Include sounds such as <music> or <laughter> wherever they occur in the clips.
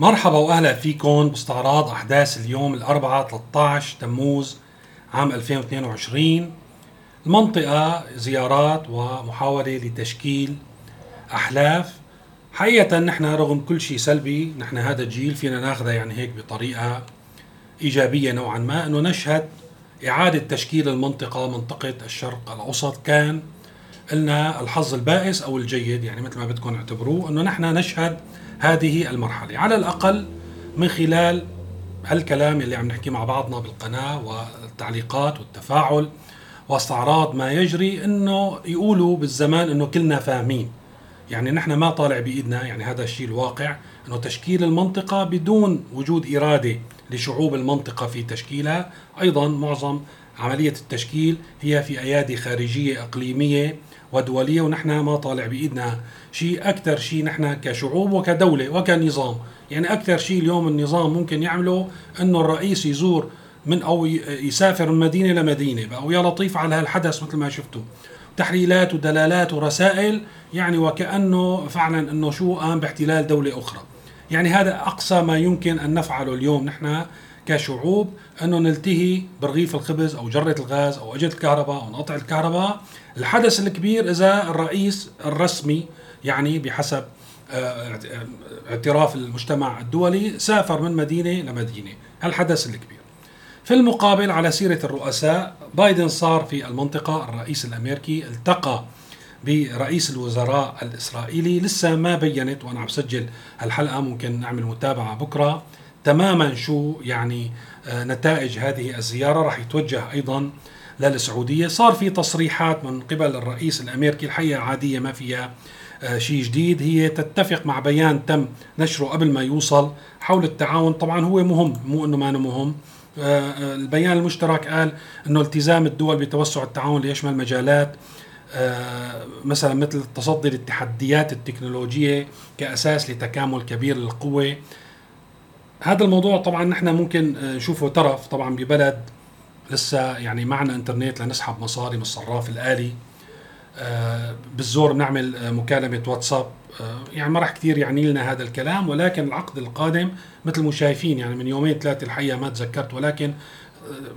مرحبا وأهلا فيكم باستعراض أحداث اليوم الأربعاء 13 تموز عام 2022 المنطقة زيارات ومحاولة لتشكيل أحلاف. حقيقة نحن رغم كل شيء سلبي نحن هذا الجيل فينا ناخذها يعني هيك بطريقة إيجابية نوعا ما إنه نشهد إعادة تشكيل المنطقة منطقة الشرق الأوسط. كان لنا الحظ البائس أو الجيد يعني مثل ما بدكم اعتبروه إنه نحن نشهد هذه المرحلة. على الأقل من خلال هالكلام اللي عم نحكي مع بعضنا بالقناة والتعليقات والتفاعل واستعراض ما يجري إنه يقولوا بالزمان إنه كلنا فاهمين. يعني نحن ما طالع بإيدنا يعني هذا الشيء الواقع إنه تشكيل المنطقة بدون وجود إرادة لشعوب المنطقة في تشكيلها. أيضا معظم عملية التشكيل هي في أيادي خارجية إقليمية ودولية ونحن ما طالع بإيدنا شيء أكثر شيء نحن كشعوب وكدولة وكنظام. يعني أكثر شيء اليوم النظام ممكن يعمله أنه الرئيس يزور من أو يسافر من مدينة لمدينة أو يا لطيف على هالحدث مثل ما شفتوا. تحليلات ودلالات ورسائل يعني وكأنه فعلا أنه شو قام باحتلال دولة أخرى. يعني هذا أقصى ما يمكن أن نفعله اليوم نحن كشعوب أنه نلتهي برغيف الخبز أو جرة الغاز أو أجهزة الكهرباء أو نقطع الكهرباء. الحدث الكبير إذا الرئيس الرسمي يعني بحسب آه، اعتراف المجتمع الدولي سافر من مدينة لمدينة. هالحدث الكبير. في المقابل على سيرة الرؤساء بايدن صار في المنطقة الرئيس الأمريكي التقى برئيس الوزراء الإسرائيلي. لسه ما بينت وأنا عم بسجل هالحلقة ممكن نعمل متابعة بكرة. تماما شو يعني آه، نتائج هذه الزيارة. راح يتوجه أيضا للسعودية. صار في تصريحات من قبل الرئيس الأمريكي الحقيقة عادية ما فيها آه، شيء جديد. هي تتفق مع بيان تم نشره قبل ما يوصل حول التعاون. طبعا هو مهم مو إنه ما مهم. آه، البيان المشترك قال إنه التزام الدول بتوسع التعاون ليشمل مجالات مثلا مثل التصدي للتحديات التكنولوجية كأساس لتكامل كبير للقوة. هذا الموضوع طبعا نحن ممكن آه، نشوفه ترف طبعا ببلد لسه يعني معنا إنترنت لنسحب مصاري من الصراف الآلي. آه، بالزور بنعمل آه، مكالمة واتساب. يعني ما راح كثير يعني لنا هذا الكلام ولكن العقد القادم مثل ما شايفين يعني من يومين ثلاثة الحقيقة ما تذكرت ولكن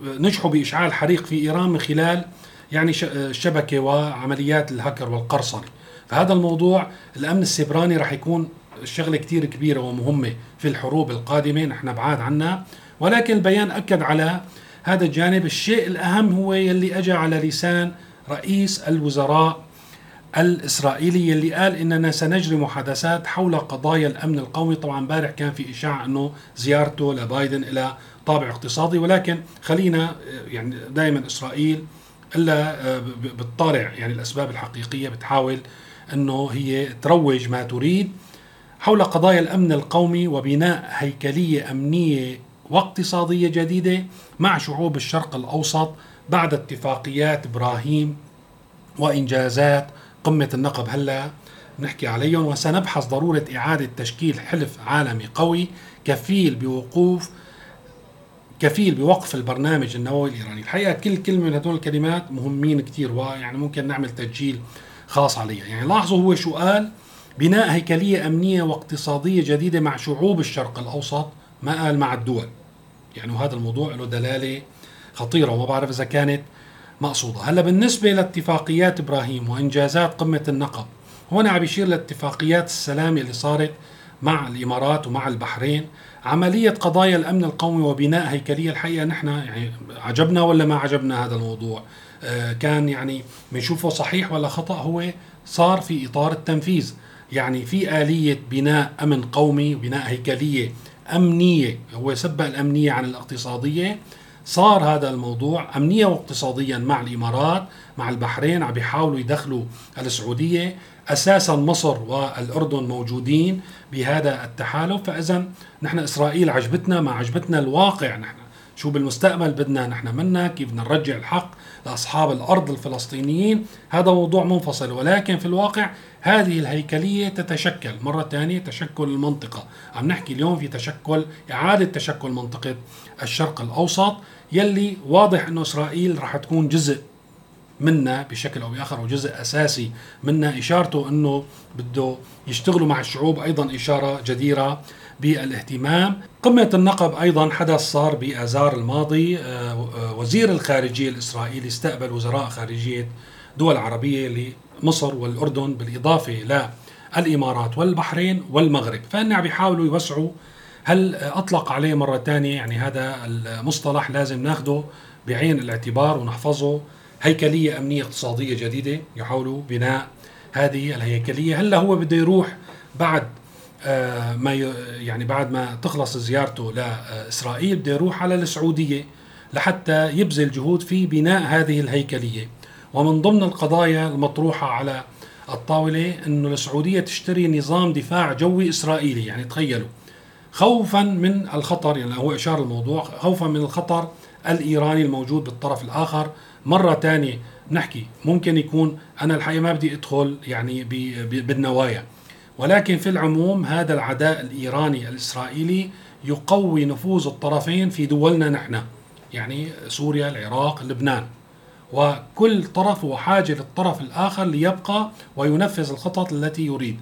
نجحوا بإشعال حريق في إيران من خلال يعني الشبكة وعمليات الهكر والقرصنة. فهذا الموضوع الأمن السيبراني راح يكون شغلة كثير كبيرة ومهمة في الحروب القادمة نحن بعاد عنها. ولكن البيان أكد على هذا الجانب. الشيء الأهم هو يلي اجى على لسان رئيس الوزراء الإسرائيلي اللي قال إننا سنجري محادثات حول قضايا الأمن القومي. طبعا امبارح كان في إشاعة إنه زيارته لبايدن إلى طابع اقتصادي. ولكن خلينا يعني دائما إسرائيل إلا بتطالع يعني الأسباب الحقيقية بتحاول إنه هي تروج ما تريد. حول قضايا الأمن القومي وبناء هيكلية أمنية واقتصادية جديدة مع شعوب الشرق الأوسط بعد اتفاقيات إبراهيم وإنجازات قمة النقب. هلا نحكي عليهم وسنبحث ضرورة إعادة تشكيل حلف عالمي قوي كفيل بوقوف كفيل بوقف البرنامج النووي الإيراني، الحقيقة كل كلمة من هدول الكلمات مهمين كثير ويعني ممكن نعمل تسجيل خاص عليها، يعني لاحظوا هو شو قال بناء هيكلية أمنية واقتصادية جديدة مع شعوب الشرق الأوسط ما قال مع الدول. يعني وهذا الموضوع له دلالة خطيرة وما بعرف إذا كانت مقصودة. هلأ بالنسبة لاتفاقيات إبراهيم وإنجازات قمة النقب هنا عم يشير لاتفاقيات السلام اللي صارت مع الإمارات ومع البحرين عملية قضايا الأمن القومي وبناء هيكلية. الحقيقة نحن يعني عجبنا ولا ما عجبنا هذا الموضوع؟ آه كان يعني بنشوفه صحيح ولا خطأ؟ هو صار في إطار التنفيذ. يعني في آلية بناء أمن قومي وبناء هيكلية أمنية هو سبق الأمنية عن الاقتصادية. صار هذا الموضوع أمنيا واقتصاديا مع الإمارات مع البحرين عم بيحاولوا يدخلوا السعودية. أساسا مصر والأردن موجودين بهذا التحالف. فإذا نحن إسرائيل عجبتنا ما عجبتنا الواقع نحن. شو بالمستقبل بدنا نحن منا كيف بدنا نرجع الحق لأصحاب الأرض الفلسطينيين. هذا موضوع منفصل ولكن في الواقع هذه الهيكلية تتشكل. مرة ثانية تشكل المنطقة. عم نحكي اليوم في تشكل إعادة تشكل منطقة الشرق الأوسط يلي واضح إنه إسرائيل راح تكون جزء منا بشكل أو بآخر وجزء أساسي منا إشارته إنه بده يشتغلوا مع الشعوب أيضا إشارة جديرة. بالاهتمام. قمة النقب أيضا حدث صار بآذار الماضي. وزير الخارجية الإسرائيلي استقبل وزراء خارجية دول عربية لمصر والأردن بالإضافة للإمارات والبحرين والمغرب. فإن عم بيحاولوا يوسعوا هل أطلق عليه مرة ثانية يعني هذا المصطلح لازم ناخده بعين الاعتبار ونحفظه. هيكلية أمنية اقتصادية جديدة يحاولوا بناء هذه الهيكلية. هلا هو بده يروح بعد آه، ما يعني بعد ما تخلص زيارته لإسرائيل بده يروح على السعودية لحتى يبذل جهود في بناء هذه الهيكلية. ومن ضمن القضايا المطروحة على الطاولة أنه السعودية تشتري نظام دفاع جوي إسرائيلي يعني تخيلوا. خوفا من الخطر يعني هو إشار الموضوع خوفا من الخطر الإيراني الموجود بالطرف الآخر. مرة ثانية نحكي ممكن يكون أنا الحقيقة ما بدي أدخل يعني بالنوايا. ولكن في العموم هذا العداء الإيراني الإسرائيلي يقوي نفوذ الطرفين في دولنا نحن يعني سوريا العراق لبنان. وكل طرف هو حاجة للطرف الآخر ليبقى وينفذ الخطط التي يريد.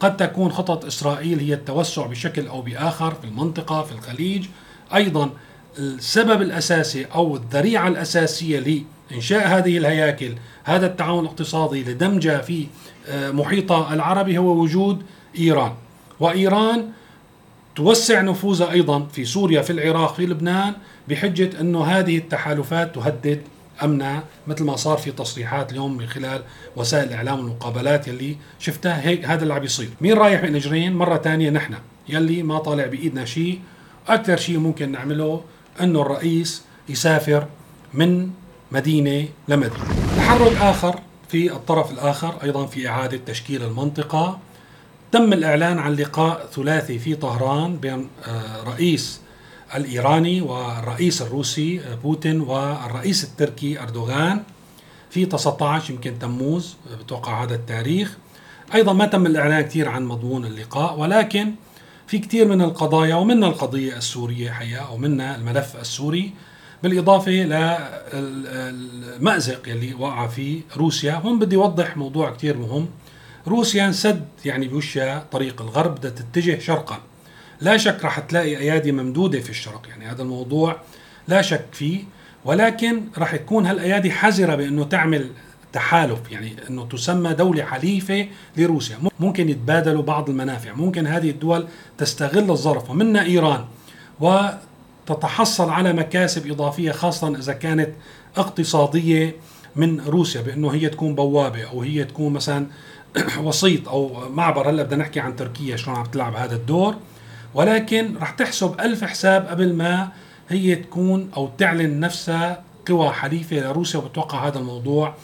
قد تكون خطط إسرائيل هي التوسع بشكل أو بآخر في المنطقة في الخليج. أيضا السبب الأساسي أو الذريعة الأساسية لإنشاء هذه الهياكل هذا التعاون الاقتصادي لدمجها في آه، محيطها العربي هو وجود إيران. وإيران توسع نفوذها أيضا في سوريا في العراق في لبنان بحجة أنه هذه التحالفات تهدد امنا مثل ما صار في تصريحات اليوم من خلال وسائل الاعلام والمقابلات يلي شفتها هيك هذا اللي عم بيصير مين رايح بنجرين مرة ثانية نحن يلي ما طالع بإيدنا شيء أكثر شيء ممكن نعمله أنه الرئيس يسافر من مدينة لمدينة. تحرك آخر في الطرف الآخر أيضا في إعادة تشكيل المنطقة. تم الإعلان عن لقاء ثلاثي في طهران بين آه، رئيس الإيراني والرئيس الروسي بوتين والرئيس التركي أردوغان. في 19 يمكن تموز بتوقع هذا التاريخ. أيضا ما تم الإعلان كثير عن مضمون اللقاء ولكن في كثير من القضايا ومنها القضية السورية حقيقة ومنها الملف السوري بالإضافة للمازق يلي وقع فيه روسيا. هون بدي اوضح موضوع كثير مهم. روسيا انسد يعني بوشها طريق الغرب بدها تتجه شرقا. لا شك راح تلاقي أيادي ممدودة في الشرق يعني هذا الموضوع لا شك فيه. ولكن راح تكون هالأيادي حذرة بأنه تعمل تحالف يعني أنه تسمى دولة حليفة لروسيا. ممكن يتبادلوا بعض المنافع. ممكن هذه الدول تستغل الظرف. ومنها إيران. وتتحصل على مكاسب إضافية خاصة إذا كانت اقتصادية من روسيا بأنه هي تكون بوابة أو هي تكون مثلا <clears throat> وسيط أو معبر. هلأ بدنا نحكي عن تركيا شلون عم تلعب هذا الدور. ولكن رح تحسب ألف حساب قبل ما هي تكون أو تعلن نفسها قوى حليفة لروسيا وبتوقع هذا الموضوع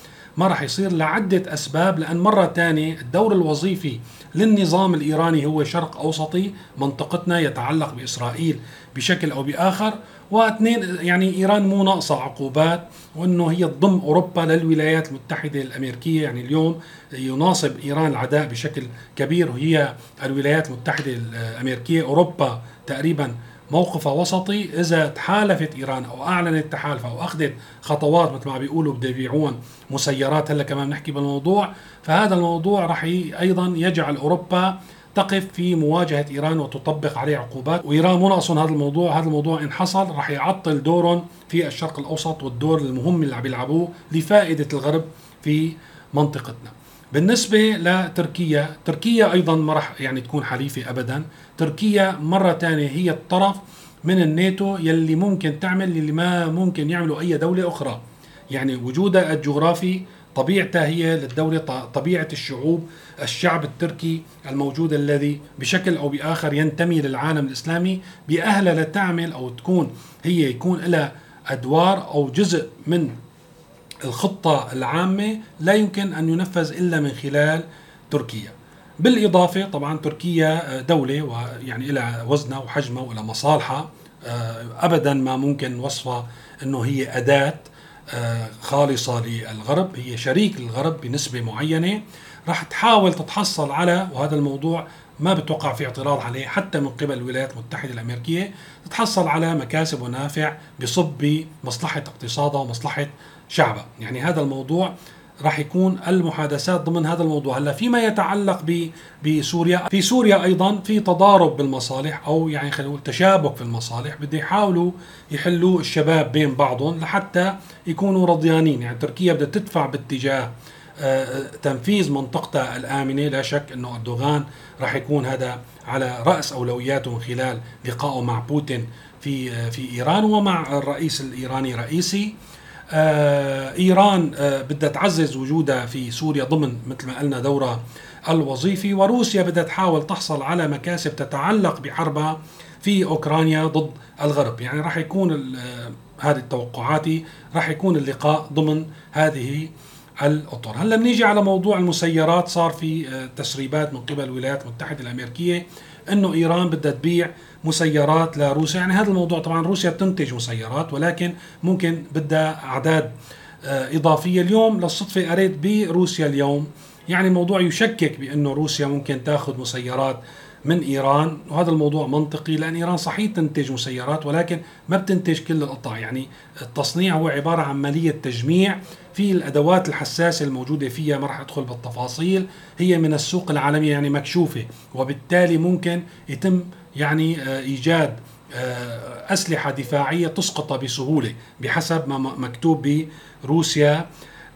ما راح يصير لعدة أسباب لأن مرة ثانية الدور الوظيفي للنظام الإيراني هو شرق أوسطي منطقتنا يتعلق بإسرائيل بشكل أو بآخر. واثنين يعني إيران مو ناقصة عقوبات وإنه هي تضم أوروبا للولايات المتحدة الأمريكية. يعني اليوم يناصب إيران العداء بشكل كبير وهي الولايات المتحدة الأمريكية أوروبا تقريبا موقفها وسطي إذا تحالفت إيران أو أعلنت تحالف أو أخذت خطوات مثل ما بيقولوا بده يبيعون مسيرات هلا كمان نحكي بالموضوع. فهذا الموضوع راح أيضا يجعل أوروبا تقف في مواجهة إيران وتطبق عليه عقوبات. وإيران مو ناقصهم هذا الموضوع. هذا الموضوع إن حصل رح يعطل دورهم في الشرق الأوسط والدور المهم اللي عم يلعبوه لفائدة الغرب في منطقتنا. بالنسبة لتركيا تركيا أيضا ما رح يعني تكون حليفة أبدا. تركيا مرة ثانية هي الطرف من الناتو يلي ممكن تعمل اللي ما ممكن يعمله أي دولة أخرى. يعني وجودها الجغرافي طبيعتها هي للدولة طبيعة الشعوب الشعب التركي الموجود الذي بشكل أو بآخر ينتمي للعالم الإسلامي. بأهلها لتعمل أو تكون هي يكون لها أدوار أو جزء من الخطة العامة لا يمكن أن ينفذ إلا من خلال تركيا. بالإضافة طبعا تركيا دولة ويعني لها وزنها وحجمها وإلى مصالحها آه، أبدا ما ممكن وصفها أنه هي أداة آه، خالصة للغرب هي شريك للغرب بنسبة معينة. راح تحاول تتحصل على وهذا الموضوع ما بتوقع في اعتراض عليه حتى من قبل الولايات المتحدة الأمريكية تتحصل على مكاسب ونافع بصب بمصلحة اقتصادها ومصلحة شعبها يعني هذا الموضوع راح يكون المحادثات ضمن هذا الموضوع. هلا فيما يتعلق بسوريا في سوريا أيضا في تضارب بالمصالح أو يعني خلينا نقول تشابك في المصالح. بده يحاولوا يحلوا الشباب بين بعضهم لحتى يكونوا رضيانين. يعني تركيا بدها تدفع باتجاه آه، تنفيذ منطقتها الآمنة. لا شك أنه أردوغان راح يكون هذا على رأس أولوياته من خلال لقائه مع بوتين في آه، في إيران ومع الرئيس الإيراني رئيسي. آه، إيران آه، بدها تعزز وجودها في سوريا ضمن مثل ما قلنا دورها الوظيفي وروسيا بدها تحاول تحصل على مكاسب تتعلق بحربها في أوكرانيا ضد الغرب. يعني راح يكون آه، هذه التوقعاتي راح يكون اللقاء ضمن هذه الاطر هلا بنيجي على موضوع المسيرات. صار في تسريبات من قبل الولايات المتحدة الأمريكية إنه إيران بدها تبيع مسيرات لروسيا. يعني هذا الموضوع طبعا روسيا بتنتج مسيرات ولكن ممكن بدها أعداد آه، إضافية. اليوم للصدفة قريت بروسيا اليوم يعني الموضوع يشكك بإنه روسيا ممكن تاخذ مسيرات من إيران. وهذا الموضوع منطقي لأن إيران صحيح تنتج مسيرات ولكن ما بتنتج كل القطع يعني التصنيع هو عبارة عن عمليه تجميع في الأدوات الحساسة الموجودة فيها ما راح أدخل بالتفاصيل هي من السوق العالميه يعني مكشوفة وبالتالي ممكن يتم يعني آه، إيجاد آه، أسلحة دفاعية تسقط بسهولة بحسب ما مكتوب بروسيا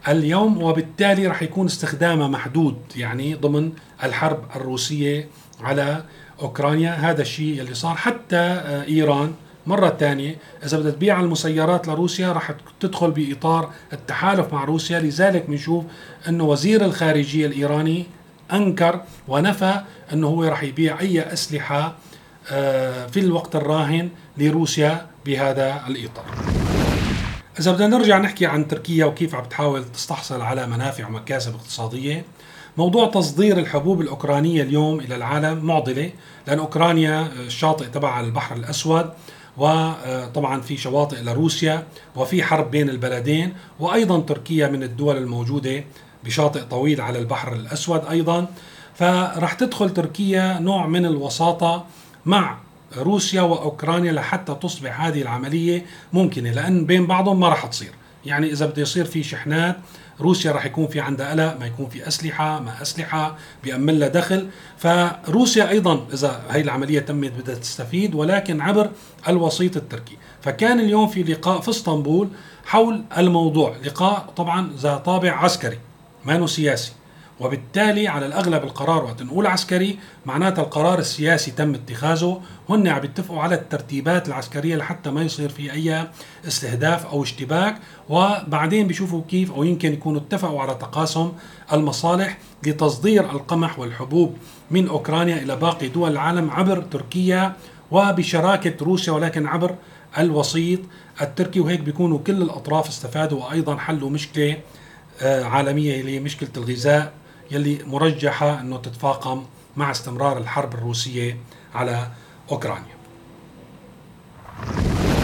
اليوم وبالتالي راح يكون استخدامها محدود يعني ضمن الحرب الروسية على أوكرانيا. هذا الشيء اللي صار حتى آه، إيران مرة ثانية إذا بدها تبيع المسيرات لروسيا رح تدخل بإطار التحالف مع روسيا. لذلك بنشوف أنه وزير الخارجية الإيراني أنكر ونفى أنه هو رح يبيع أي أسلحة آه، في الوقت الراهن لروسيا بهذا الإطار. إذا بدنا نرجع نحكي عن تركيا وكيف عم تحاول تستحصل على منافع ومكاسب اقتصادية موضوع تصدير الحبوب الأوكرانية اليوم إلى العالم معضلة لأن أوكرانيا الشاطئ تبع البحر الأسود. وطبعا في شواطئ لروسيا وفي حرب بين البلدين وأيضا تركيا من الدول الموجودة بشاطئ طويل على البحر الأسود أيضا. فرح تدخل تركيا نوع من الوساطة مع روسيا وأوكرانيا لحتى تصبح هذه العملية ممكنة لأن بين بعضهم ما راح تصير. يعني إذا بده يصير في شحنات روسيا راح يكون في عندها قلق ما يكون في أسلحة ما أسلحة بيأمن لها دخل. فروسيا أيضا إذا هي العملية تمت بدها تستفيد ولكن عبر الوسيط التركي. فكان اليوم في لقاء في إسطنبول حول الموضوع. لقاء طبعا ذا طابع عسكري ما سياسي. وبالتالي على الأغلب القرار وقت نقول عسكري معناتها القرار السياسي تم اتخاذه. هن عم يتفقوا على الترتيبات العسكرية لحتى ما يصير في أي استهداف أو اشتباك. وبعدين بيشوفوا كيف أو يمكن يكونوا اتفقوا على تقاسم المصالح لتصدير القمح والحبوب من أوكرانيا إلى باقي دول العالم عبر تركيا وبشراكة روسيا ولكن عبر الوسيط التركي. وهيك بيكونوا كل الأطراف استفادوا وأيضا حلوا مشكلة آه، عالمية اللي هي مشكلة الغذاء. يلي مرجحة أنه تتفاقم مع استمرار الحرب الروسية على أوكرانيا.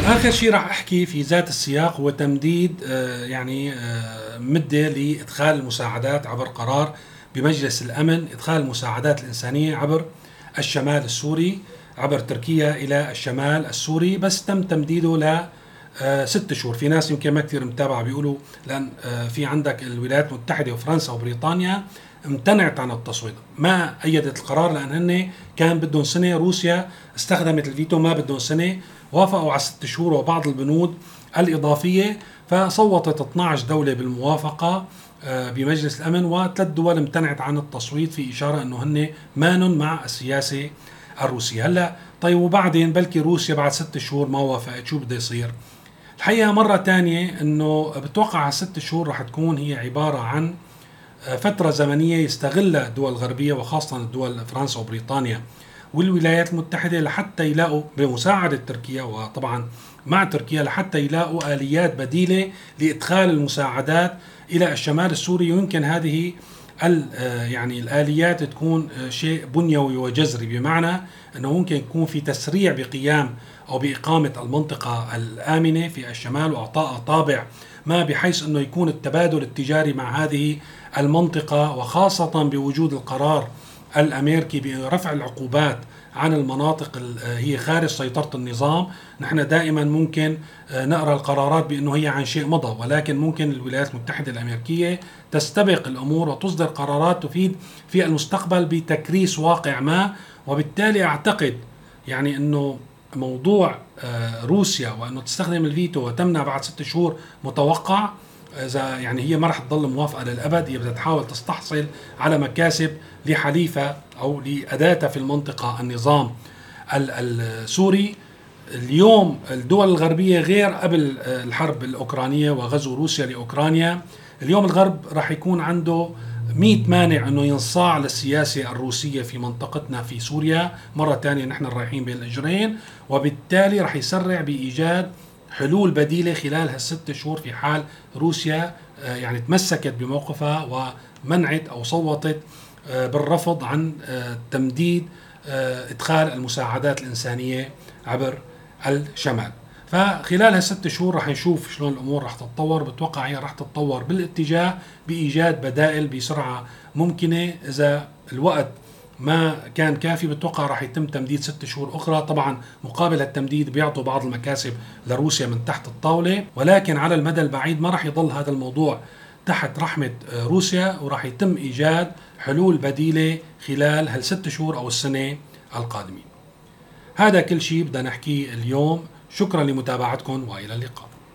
آخر شيء راح أحكي في ذات السياق هو تمديد آه، يعني آه، مدة لإدخال المساعدات عبر قرار بمجلس الأمن إدخال المساعدات الإنسانية عبر الشمال السوري عبر تركيا إلى الشمال السوري بس تم تمديده ل آه ست شهور. في ناس يمكن ما كثير متابعة بيقولوا آه في عندك الولايات المتحدة وفرنسا وبريطانيا امتنعت عن التصويت ما أيدت القرار؟ لأن هن كان بدهم سنة روسيا استخدمت الفيتو ما بدهم سنة وافقوا على ست شهور وبعض البنود الإضافية فصوتت 12 دولة بالموافقة آه، بمجلس الأمن وثلاث دول امتنعت عن التصويت في إشارة إنه هن مان مع السياسة الروسية. هلأ طيب وبعدين؟ بلكي روسيا بعد ست شهور ما وافقت شو بده يصير؟ الحقيقة مرة ثانية إنه بتوقع ست شهور رح تكون هي عبارة عن فترة زمنية يستغلها الدول الغربية وخاصة الدول فرنسا وبريطانيا والولايات المتحدة لحتى يلاقوا بمساعدة تركيا وطبعا مع تركيا لحتى يلاقوا آليات بديلة لإدخال المساعدات إلى الشمال السوري. ويمكن هذه يعني الآليات تكون شيء بنيوي وجذري بمعنى أنه ممكن يكون في تسريع بقيام أو بإقامة المنطقة الآمنة في الشمال وإعطاء طابع ما بحيث أنه يكون التبادل التجاري مع هذه المنطقة وخاصة بوجود القرار الأمريكي برفع العقوبات عن المناطق هي خارج سيطرة النظام. نحن دائما ممكن نقرأ القرارات بأنه هي عن شيء مضى ولكن ممكن الولايات المتحدة الأمريكية تستبق الأمور وتصدر قرارات تفيد في المستقبل بتكريس واقع ما. وبالتالي أعتقد يعني أنه موضوع روسيا وأنه تستخدم الفيتو وتمنع بعد ست شهور متوقع إذا يعني هي ما رح تضل موافقة للأبد هي بدها تحاول تستحصل على مكاسب لحليفها أو لاداتها في المنطقة النظام السوري. اليوم الدول الغربية غير قبل الحرب الأوكرانية وغزو روسيا لأوكرانيا اليوم الغرب رح يكون عنده 100 مانع أنه ينصاع للسياسة الروسية في منطقتنا في سوريا. مرة ثانية نحن رايحين بين الإجرين وبالتالي رح يسرع بإيجاد حلول بديلة خلال هالست شهور في حال روسيا آه، يعني تمسكت بموقفها ومنعت أو صوتت آه، بالرفض عن آه، تمديد إدخال المساعدات الإنسانية عبر الشمال. فخلال هالست شهور رح نشوف شلون الأمور رح تتطور. بتوقع هي رح تتطور بالاتجاه بإيجاد بدائل بسرعة ممكنة إذا الوقت ما كان كافي. بتوقع راح يتم تمديد ست شهور أخرى. طبعا مقابل التمديد بيعطوا بعض المكاسب لروسيا من تحت الطاولة ولكن على المدى البعيد ما راح يضل هذا الموضوع تحت رحمة روسيا وراح يتم إيجاد حلول بديلة خلال هالست شهور أو السنة القادمين. هذا كل شيء بدنا نحكيه اليوم. شكرا لمتابعتكم وإلى اللقاء.